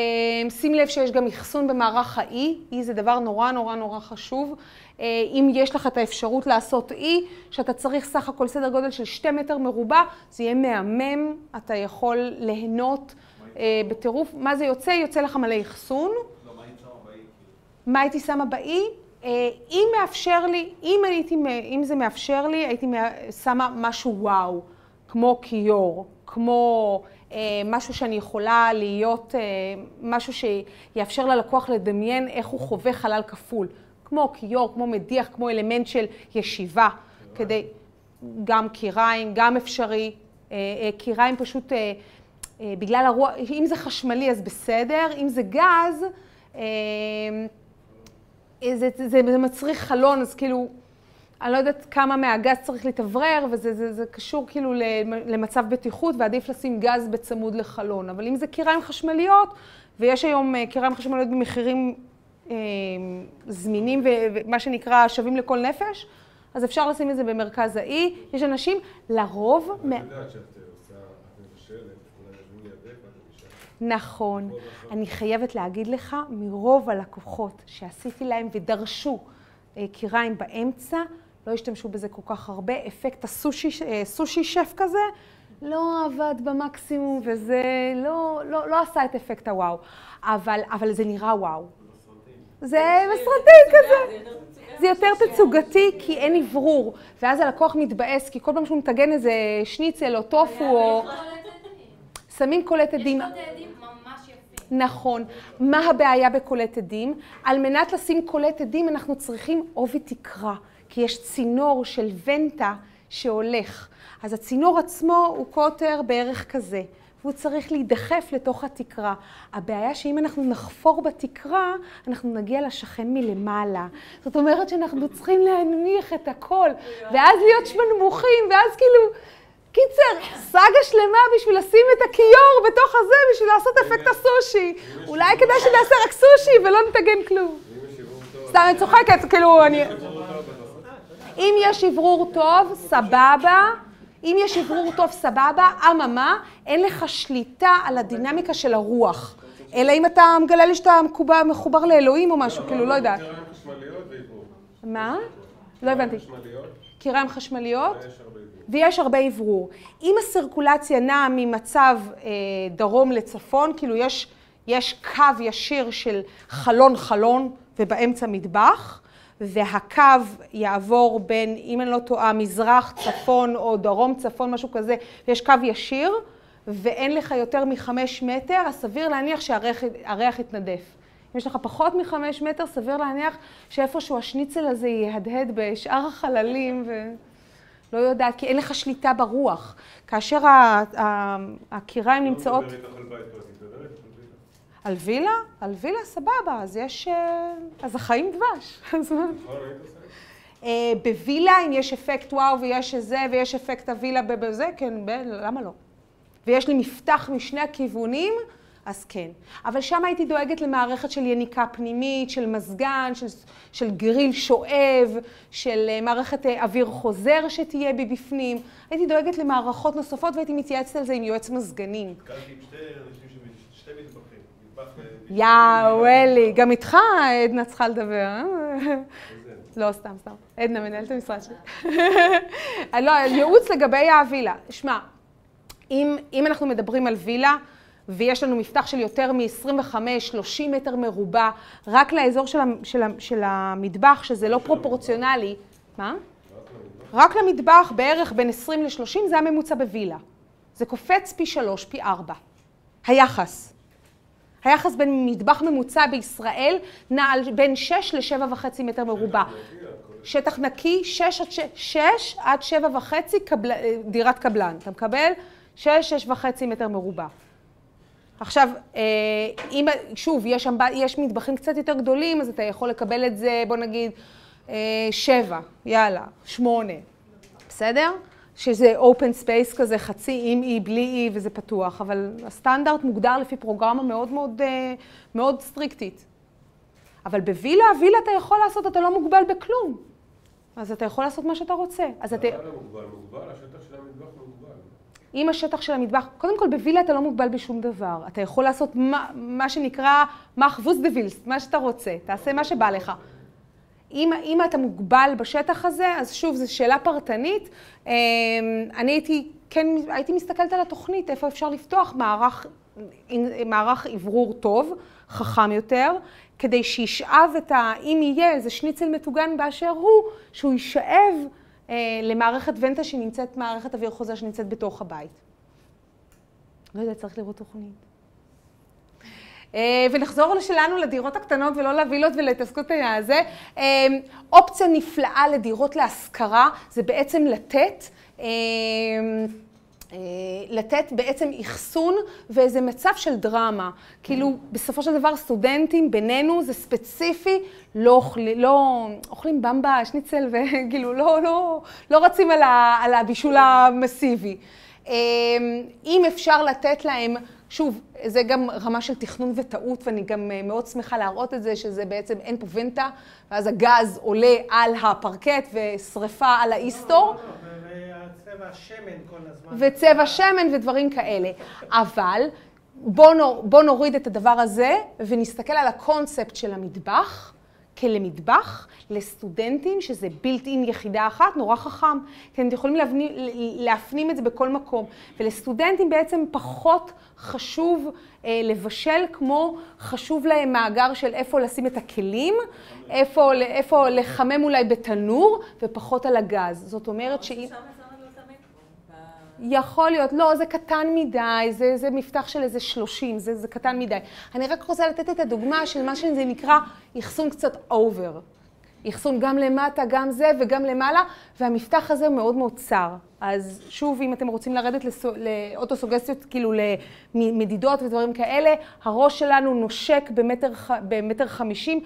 שים לב שיש גם אחסון במערך האי, אי זה דבר נורא נורא נורא חשוב. אה, אם יש לך את האפשרות לעשות אי, שאתה צריך סך הכל סדר גודל של שתי מטר מרובע, זה יהיה מהמם, אתה יכול ליהנות אה, בטירוף. מה זה יוצא? יוצא לך מלא אחסון. לא, מה היית שמה באי? כאילו? מה הייתי שמה באי? אם מאפשר לי, אם, הייתי, אם זה מאפשר לי, הייתי שמה משהו וואו, כמו כיור, כמו אה, משהו שאני יכולה להיות, אה, משהו שיאפשר ללקוח לדמיין איך הוא חווה חלל כפול, כמו כיור, כמו מדיח, כמו אלמנט של ישיבה, כדי, גם קיריים, גם אפשרי, אה, אה, קיריים פשוט, אה, אה, בגלל הרוח, אם זה חשמלי אז בסדר, אם זה גז, אה, זה, זה, זה מצריך חלון, אז כאילו, אני לא יודעת כמה מהגז צריך להתאוורר, וזה זה, זה קשור כאילו למצב בטיחות, ועדיף לשים גז בצמוד לחלון. אבל אם זה קיריים חשמליות, ויש היום אה, קיריים חשמליות במחירים אה, זמינים ומה שנקרא שווים לכל נפש, אז אפשר לשים את זה במרכז האי. יש אנשים, לרוב... את יודעת שאת עושה, את מבשלת, כולם יושבים לידך ואת מבשלת. נכון. אני חייבת להגיד לך, מרוב הלקוחות שעשיתי להם ודרשו אה, קיריים באמצע, לא השתמשו בזה כל כך הרבה. אפקט הסושי אה, סושי שף כזה, לא עבד במקסימום, וזה לא, לא, לא עשה את אפקט הוואו. אבל, אבל זה נראה וואו. זה בסרטים כזה. זה יותר תצוגתי כי אין אוורור, ואז הלקוח מתבאס, כי כל פעם שהוא מטגן איזה שניצל או טופו או... שמים קולט עדים. יש יפים. נכון. מה הבעיה בקולט עדים? על מנת לשים קולט עדים אנחנו צריכים עובי תקרה, כי יש צינור של ונטה שהולך. אז הצינור עצמו הוא קוטר בערך כזה, והוא צריך להידחף לתוך התקרה. הבעיה שאם אנחנו נחפור בתקרה, אנחנו נגיע לשכן מלמעלה. זאת אומרת שאנחנו צריכים להנמיך את הכל, ואז להיות נמוכים, ואז כאילו... קיצר, סאגה שלמה בשביל לשים את הכיור בתוך הזה, בשביל לעשות אפקט הסושי. אולי כדאי שנעשה רק סושי ולא נטגן כלום. סתם, אני צוחקת, כאילו, אני... אם יש אוורור טוב, סבבה. אם יש אוורור טוב, סבבה. אממה, אין לך שליטה על הדינמיקה של הרוח. אלא אם אתה מגלה לי שאתה מחובר לאלוהים או משהו, כאילו, לא יודעת. מה? לא הבנתי. קיריים חשמליות? ויש הרבה אוורור. אם הסירקולציה נעה ממצב אה, דרום לצפון, כאילו יש, יש קו ישיר של חלון-חלון ובאמצע מטבח, והקו יעבור בין, אם אני לא טועה, מזרח, צפון או דרום, צפון, משהו כזה, ויש קו ישיר, ואין לך יותר מחמש מטר, אז סביר להניח שהריח הריח יתנדף. אם יש לך פחות מחמש מטר, סביר להניח שאיפשהו השניצל הזה יהדהד בשאר החללים, ו... לא יודעת, כי אין לך שליטה ברוח. כאשר הקיריים נמצאות... לא מדבר איתך על וילה. על וילה? סבבה, אז יש... אה, אז החיים דבש. <laughs> אז מה? זה? אה, בווילה, אם יש אפקט וואו ויש זה ויש אפקט הווילה בזה, כן, למה לא? ויש לי מפתח משני הכיוונים, אז כן. אבל שם הייתי דואגת למערכת של יניקה פנימית, של מזגן, של, של גריל שואב, של אה, מערכת אה, אוויר חוזר שתהיה בי בפנים. הייתי דואגת למערכות נוספות והייתי מתייעצת על זה עם יועץ מזגנים. נתקלתי עם שתי אנשים, שב- שתי מטבחים. מטבח... אה, יאו, אלי, גם איתך עדנה צריכה לדבר, אה? לא, סתם, סתם. עדנה, מנהלת המשרד שלי. <laughs> לא, ייעוץ לגבי הווילה. שמע, אם אנחנו מדברים על וילה, ויש לנו מפתח של יותר מ-25-30 מטר מרובע, רק לאזור של, של, של המטבח, שזה לא פרופורציונלי, מה? רק למטבח, בערך בין 20 ל-30, זה הממוצע בווילה. זה קופץ פי 3, פי 4. היחס. היחס בין מטבח ממוצע בישראל נע על בין 6 ל-7.5 מטר מרובע. שטח נקי, 6 עד, 6, עד 7.5 קבל, דירת קבלן. אתה מקבל 6, 6.5 מטר מרובע. עכשיו, אה, אם, שוב, יש, שם, יש מטבחים קצת יותר גדולים, אז אתה יכול לקבל את זה, בוא נגיד, אה, 7, יאללה, 8, בסדר? שזה open space כזה, חצי עם אי, בלי אי, וזה פתוח, אבל הסטנדרט מוגדר לפי פרוגרמה מאוד מאוד, אה, מאוד סטריקטית. אבל בווילה, וילה אתה יכול לעשות, אתה לא מוגבל בכלום. אז אתה יכול לעשות מה שאתה רוצה. אז אתה... מה לא מוגבל? מוגבל, השטח של המטבח מוגבל. אם השטח של המטבח, קודם כל בווילה אתה לא מוגבל בשום דבר. אתה יכול לעשות מה, מה שנקרא מחבוס דה וילסט, מה שאתה רוצה, תעשה מה שבא לך. אם, אם אתה מוגבל בשטח הזה, אז שוב, זו שאלה פרטנית. אמ, אני הייתי, כן, הייתי מסתכלת על התוכנית, איפה אפשר לפתוח מערך, מערך אוורור טוב, חכם יותר, כדי שישאב את ה... אם יהיה איזה שניצל מטוגן באשר הוא, שהוא יישאב למערכת ונטה שנמצאת, מערכת אוויר חוזר שנמצאת בתוך הבית. לא יודעת, צריך לראות תוכנית. אה, ונחזור שלנו לדירות הקטנות ולא לווילות ולהתעסקות הזה. אה, אופציה נפלאה לדירות להשכרה זה בעצם לתת, אה, אה, לתת בעצם אחסון ואיזה מצב של דרמה. כאילו, בסופו של דבר סטודנטים בינינו זה ספציפי, לא, אוכל, לא אוכלים במבה, שניצל וכאילו <laughs> לא, לא, לא רצים על, ה, על הבישול המסיבי. אה, אם אפשר לתת להם שוב, זה גם רמה של תכנון וטעות, ואני גם אה, מאוד שמחה להראות את זה, שזה בעצם אין פה ונטה, ואז הגז עולה על הפרקט ושריפה על האיסטור, והצבע שמן כל הזמן. וצבע שמן ודברים כאלה. אבל בואו בוא נוריד את הדבר הזה ונסתכל על הקונספט של המטבח. כלמטבח, לסטודנטים, שזה built in יחידה אחת, נורא חכם. כי אתם יכולים להפנים, להפנים את זה בכל מקום. ולסטודנטים בעצם פחות חשוב אה, לבשל, כמו חשוב להם מאגר של איפה לשים את הכלים, איפה, איפה לחמם אולי בתנור, ופחות על הגז. זאת אומרת שאם... יכול להיות, לא, זה קטן מדי, זה, זה מפתח של איזה 30, זה, זה קטן מדי. אני רק רוצה לתת את הדוגמה של מה שזה נקרא אחסון קצת over. אחסון גם למטה, גם זה וגם למעלה, והמפתח הזה מאוד מאוד צר. אז שוב, אם אתם רוצים לרדת לסו, לאוטוסוגסטיות, כאילו למדידות ודברים כאלה, הראש שלנו נושק במטר, במטר חמישים.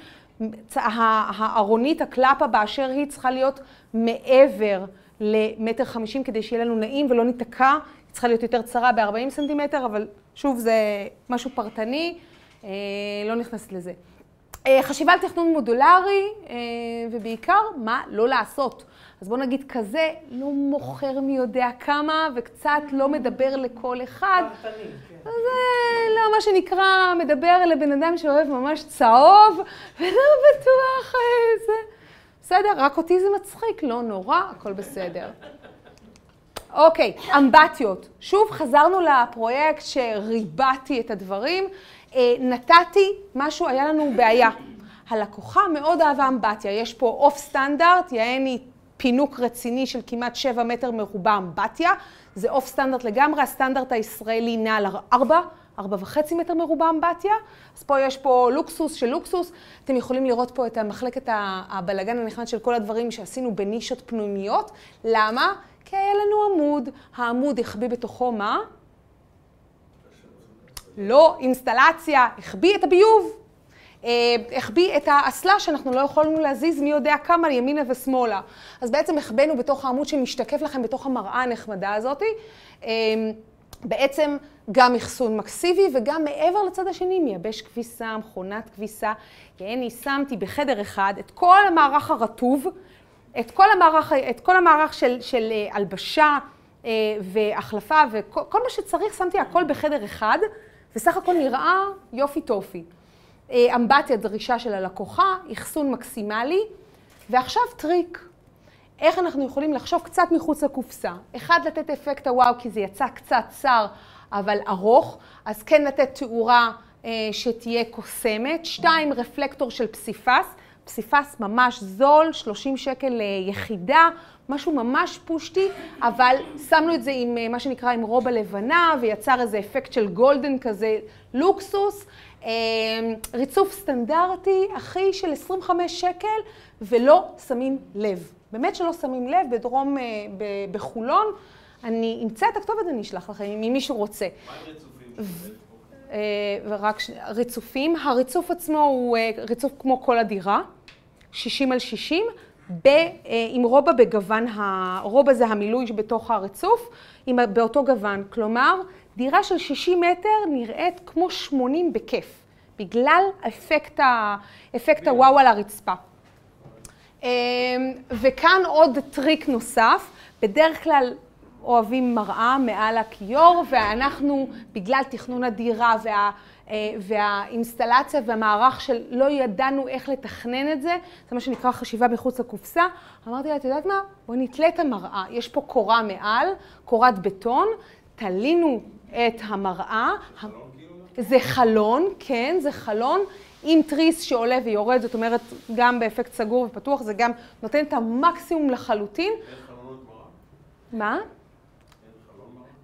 הארונית, הקלאפה באשר היא, צריכה להיות מעבר למטר חמישים כדי שיהיה לנו נעים ולא ניתקע. היא צריכה להיות יותר צרה ב-40 סנטימטר, אבל שוב, זה משהו פרטני, אה, לא נכנסת לזה. אה, חשיבה על תכנון מודולרי, אה, ובעיקר, מה לא לעשות. אז בואו נגיד כזה, לא מוכר מי יודע כמה, וקצת לא מדבר לכל אחד. פרטני, כן. זה לא מה שנקרא, מדבר לבן אדם שאוהב ממש צהוב, ולא בטוח איזה... בסדר, רק אותי זה מצחיק, לא נורא, הכל בסדר. אוקיי, אמבטיות. שוב, חזרנו לפרויקט שריבעתי את הדברים. אה, נתתי משהו, היה לנו בעיה. הלקוחה מאוד אהבה אמבטיה. יש פה off standard, יעני פינוק רציני של כמעט 7 מטר מרובע אמבטיה. זה off standard לגמרי, הסטנדרט הישראלי נע על 4, 4.5 מטר מרובע אמבטיה. אז פה יש פה לוקסוס של לוקסוס. אתם יכולים לראות פה את המחלקת הבלגן הנחמד של כל הדברים שעשינו בנישות פנימיות. למה? כי היה לנו עמוד. העמוד החביא בתוכו מה? לא אינסטלציה, החביא את הביוב. אה, החביא את האסלה שאנחנו לא יכולנו להזיז מי יודע כמה ימינה ושמאלה. אז בעצם החבאנו בתוך העמוד שמשתקף לכם בתוך המראה הנחמדה הזאת. אה, בעצם גם אחסון מקסיבי וגם מעבר לצד השני, מייבש כביסה, מכונת כביסה. אני שמתי בחדר אחד את כל המערך הרטוב, את כל המערך, את כל המערך של, של אה, הלבשה והחלפה וכל מה שצריך, שמתי הכל בחדר אחד, וסך הכל נראה יופי טופי. אה, אמבטיה דרישה של הלקוחה, אחסון מקסימלי, ועכשיו טריק. איך אנחנו יכולים לחשוב קצת מחוץ לקופסה. אחד, לתת אפקט הוואו, כי זה יצא קצת צר, אבל ארוך, אז כן לתת תאורה אה, שתהיה קוסמת. שתיים, רפלקטור של פסיפס. פסיפס ממש זול, 30 שקל ליחידה, משהו ממש פושטי, אבל שמנו את זה עם אה, מה שנקרא עם רובה לבנה, ויצר איזה אפקט של גולדן כזה, לוקסוס. אמ, ריצוף סטנדרטי, אחי, של 25 שקל, ולא שמים לב. באמת שלא שמים לב, בדרום, אה, בחולון. אני אמצא את הכתובת, אני אשלח לכם, אם מישהו רוצה. מה עם ריצופים? אה, ורק ש... ריצופים. הריצוף עצמו הוא אה, ריצוף כמו כל הדירה, 60 על 60, ב, עם רובה בגוון, הרובה זה המילוי בתוך הריצוף, עם, באותו גוון. כלומר, דירה של 60 מטר נראית כמו 80 בכיף, בגלל אפקט, ה... אפקט הוואו על הרצפה. אמ, וכאן עוד טריק נוסף, בדרך כלל אוהבים מראה מעל הכיור, ואנחנו, בגלל תכנון הדירה וה, אה, והאינסטלציה והמערך של לא ידענו איך לתכנן את זה, זה מה שנקרא חשיבה מחוץ לקופסה, אמרתי לה, את יודעת מה? בואי נתלה את המראה. יש פה קורה מעל, קורת בטון, תלינו את המראה. זה חלון, כן, זה חלון עם תריס שעולה ויורד, זאת אומרת, גם באפקט סגור ופתוח, זה גם נותן את המקסימום לחלוטין. אין חלונות מראה? מה?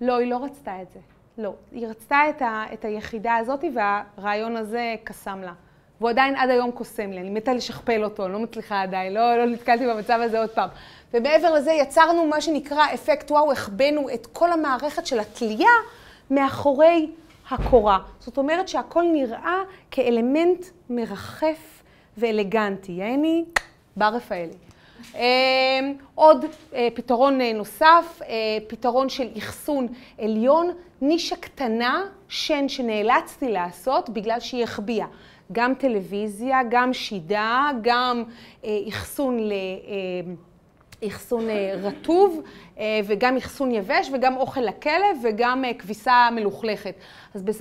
לא, היא לא רצתה את זה. לא. היא רצתה את, ה, את היחידה הזאת, והרעיון הזה קסם לה. והוא עדיין עד היום קוסם לי, אני מתה לשכפל אותו, אני לא מצליחה עדיין, לא, לא נתקלתי במצב הזה עוד פעם. ומעבר לזה יצרנו מה שנקרא אפקט וואו, החבאנו את כל המערכת של התלייה מאחורי הקורה. זאת אומרת שהכל נראה כאלמנט מרחף ואלגנטי. יעני, בר רפאלי. אמ, עוד אה, פתרון אה, נוסף, אה, פתרון של אחסון עליון, נישה קטנה, שן שנאלצתי לעשות בגלל שהיא החביאה. גם טלוויזיה, גם שידה, גם אחסון ל... אחסון אה, רטוב אה, וגם אחסון יבש וגם אוכל לכלב וגם אה, כביסה מלוכלכת.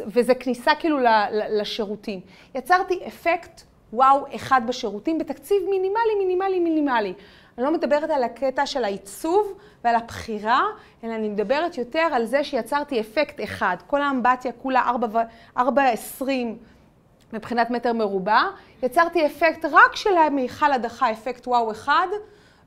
וזה כניסה כאילו לשירותים. יצרתי אפקט וואו אחד בשירותים בתקציב מינימלי, מינימלי, מינימלי. אני לא מדברת על הקטע של העיצוב ועל הבחירה, אלא אני מדברת יותר על זה שיצרתי אפקט אחד. כל האמבטיה כולה 4.20 מבחינת מטר מרובע. יצרתי אפקט רק של המיכל הדחה, אפקט וואו אחד.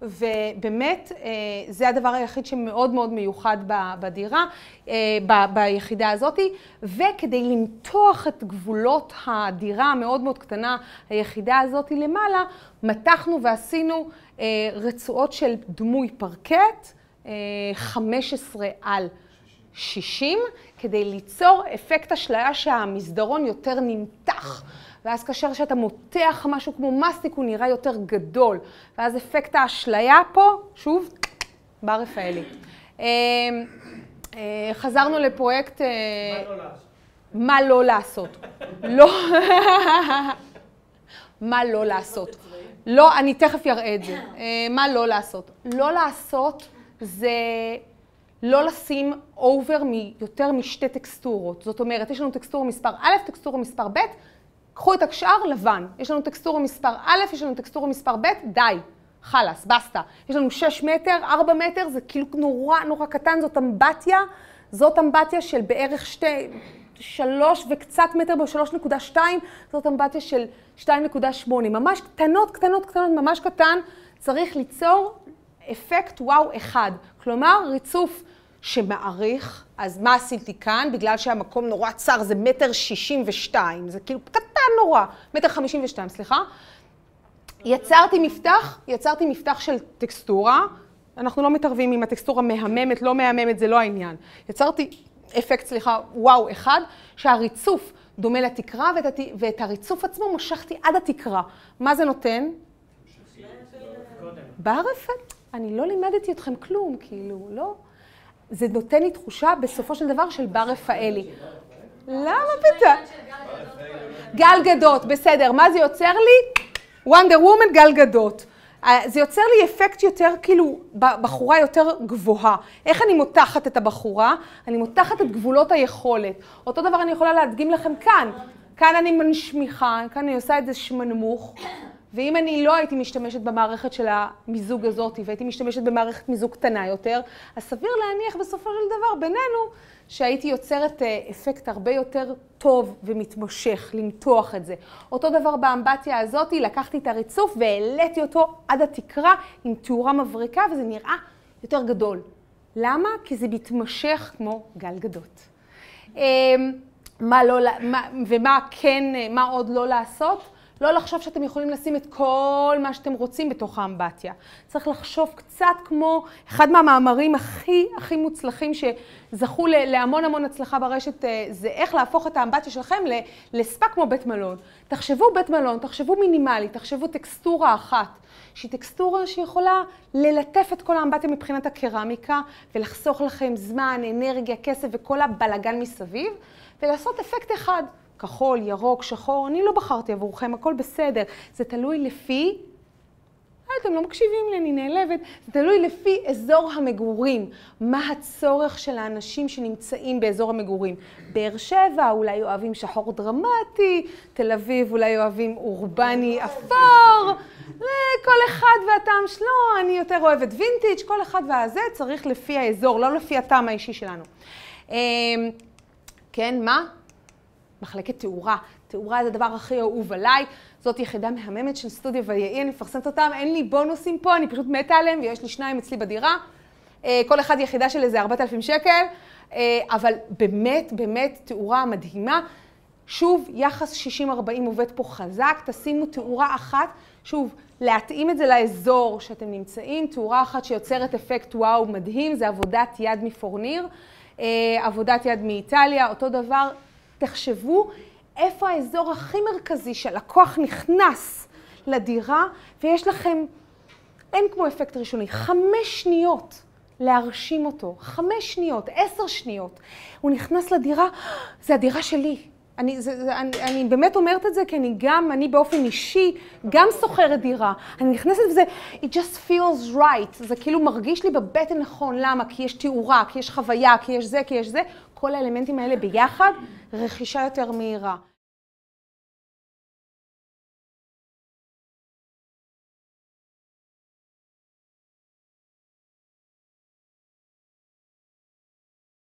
ובאמת אה, זה הדבר היחיד שמאוד מאוד מיוחד בדירה, אה, ביחידה הזאת, וכדי למתוח את גבולות הדירה המאוד מאוד קטנה, היחידה הזאת למעלה, מתחנו ועשינו אה, רצועות של דמוי פרקט, 15 על 60, כדי ליצור אפקט אשליה שהמסדרון יותר נמתח. ואז כאשר שאתה מותח משהו כמו מסטיק, הוא נראה יותר גדול. ואז אפקט האשליה פה, שוב, בר רפאלי. אה, אה, חזרנו לפרויקט... מה לא לעשות? מה לא לעשות. לא... מה לא לעשות. לא, אני תכף אראה את זה. אה, מה לא לעשות. לא לעשות זה לא לשים over יותר משתי טקסטורות. זאת אומרת, יש לנו טקסטורה מספר א', טקסטורה מספר ב', קחו את השאר לבן. יש לנו טקסטורה מספר א', יש לנו טקסטורה מספר ב', די. חלאס, בסטה. יש לנו 6 מטר, 4 מטר, זה כאילו נורא נורא קטן, זאת אמבטיה, זאת אמבטיה של בערך שתי, שלוש וקצת מטר ב-3.2, זאת אמבטיה של 2.8, ממש קטנות, קטנות, קטנות, ממש קטן, צריך ליצור אפקט וואו אחד. כלומר, ריצוף שמעריך, אז מה עשיתי כאן? בגלל שהמקום נורא צר, זה מטר שישים ושתיים, זה כאילו קטן נורא, מטר חמישים ושתיים, סליחה. יצרתי מפתח, יצרתי מפתח של טקסטורה, אנחנו לא מתערבים אם הטקסטורה מהממת, לא מהממת, זה לא העניין. יצרתי אפקט, סליחה, וואו אחד, שהריצוף דומה לתקרה, ואת, ואת הריצוף עצמו משכתי עד התקרה. מה זה נותן? בערפל? אני לא לימדתי אתכם כלום, כאילו, לא. זה נותן לי תחושה בסופו של דבר של בר רפאלי. למה פתאום? גל גדות, בסדר. מה זה יוצר לי? וונדר וומן גל גדות. אה, זה יוצר לי אפקט יותר, כאילו, בחורה יותר גבוהה. איך אני מותחת את הבחורה? אני מותחת את גבולות היכולת. אותו דבר אני יכולה להדגים לכם כאן. כאן אני מנשמיכה, כאן אני עושה את זה שמנמוך. ואם אני לא הייתי משתמשת במערכת של המיזוג הזאת, והייתי משתמשת במערכת מיזוג קטנה יותר, אז סביר להניח בסופו של דבר בינינו, שהייתי יוצרת אה, אפקט הרבה יותר טוב ומתמשך, למתוח את זה. אותו דבר באמבטיה הזאת, לקחתי את הריצוף והעליתי אותו עד התקרה עם תאורה מבריקה, וזה נראה יותר גדול. למה? כי זה מתמשך כמו גל גדות. אמ, מה לא, מה, ומה כן, מה עוד לא לעשות? לא לחשוב שאתם יכולים לשים את כל מה שאתם רוצים בתוך האמבטיה. צריך לחשוב קצת כמו אחד מהמאמרים הכי הכי מוצלחים שזכו להמון המון הצלחה ברשת, אה, זה איך להפוך את האמבטיה שלכם לספא כמו בית מלון. תחשבו בית מלון, תחשבו מינימלי, תחשבו טקסטורה אחת, שהיא טקסטורה שיכולה ללטף את כל האמבטיה מבחינת הקרמיקה ולחסוך לכם זמן, אנרגיה, כסף וכל הבלגן מסביב, ולעשות אפקט אחד. כחול, ירוק, שחור, אני לא בחרתי עבורכם, הכל בסדר. זה תלוי לפי... אה, אתם לא מקשיבים לי, אני נעלבת. זה תלוי לפי אזור המגורים. מה הצורך של האנשים שנמצאים באזור המגורים. באר שבע, אולי אוהבים שחור דרמטי, תל אביב, אולי אוהבים אורבני אפור. כל אחד והטעם שלו, אני יותר אוהבת וינטיג', כל אחד והזה צריך לפי האזור, לא לפי הטעם האישי שלנו. אמ, כן, מה? מחלקת תאורה. תאורה זה הדבר הכי אהוב עליי. זאת יחידה מהממת של סטודיו ויהי, אני מפרסמת אותם, אין לי בונוסים פה, אני פשוט מתה עליהם, ויש לי שניים אצלי בדירה. אה, כל אחד יחידה של איזה 4,000 שקל, אה, אבל באמת, באמת תאורה מדהימה. שוב, יחס 60-40 עובד פה חזק, תשימו תאורה אחת, שוב, להתאים את זה לאזור שאתם נמצאים, תאורה אחת שיוצרת אפקט וואו מדהים, זה עבודת יד מפורניר, אה, עבודת יד מאיטליה, אותו דבר, תחשבו איפה האזור הכי מרכזי שהלקוח נכנס לדירה, ויש לכם, אין כמו אפקט ראשוני, חמש שניות להרשים אותו, חמש שניות, עשר שניות. הוא נכנס לדירה, זה הדירה שלי. אני, זה, זה, אני, אני באמת אומרת את זה כי אני גם, אני באופן אישי, גם שוכרת דירה. אני נכנסת וזה, it just feels right. זה כאילו מרגיש לי בבטן נכון. למה? כי יש תאורה, כי יש חוויה, כי יש זה, כי יש זה. כל האלמנטים האלה ביחד, רכישה יותר מהירה.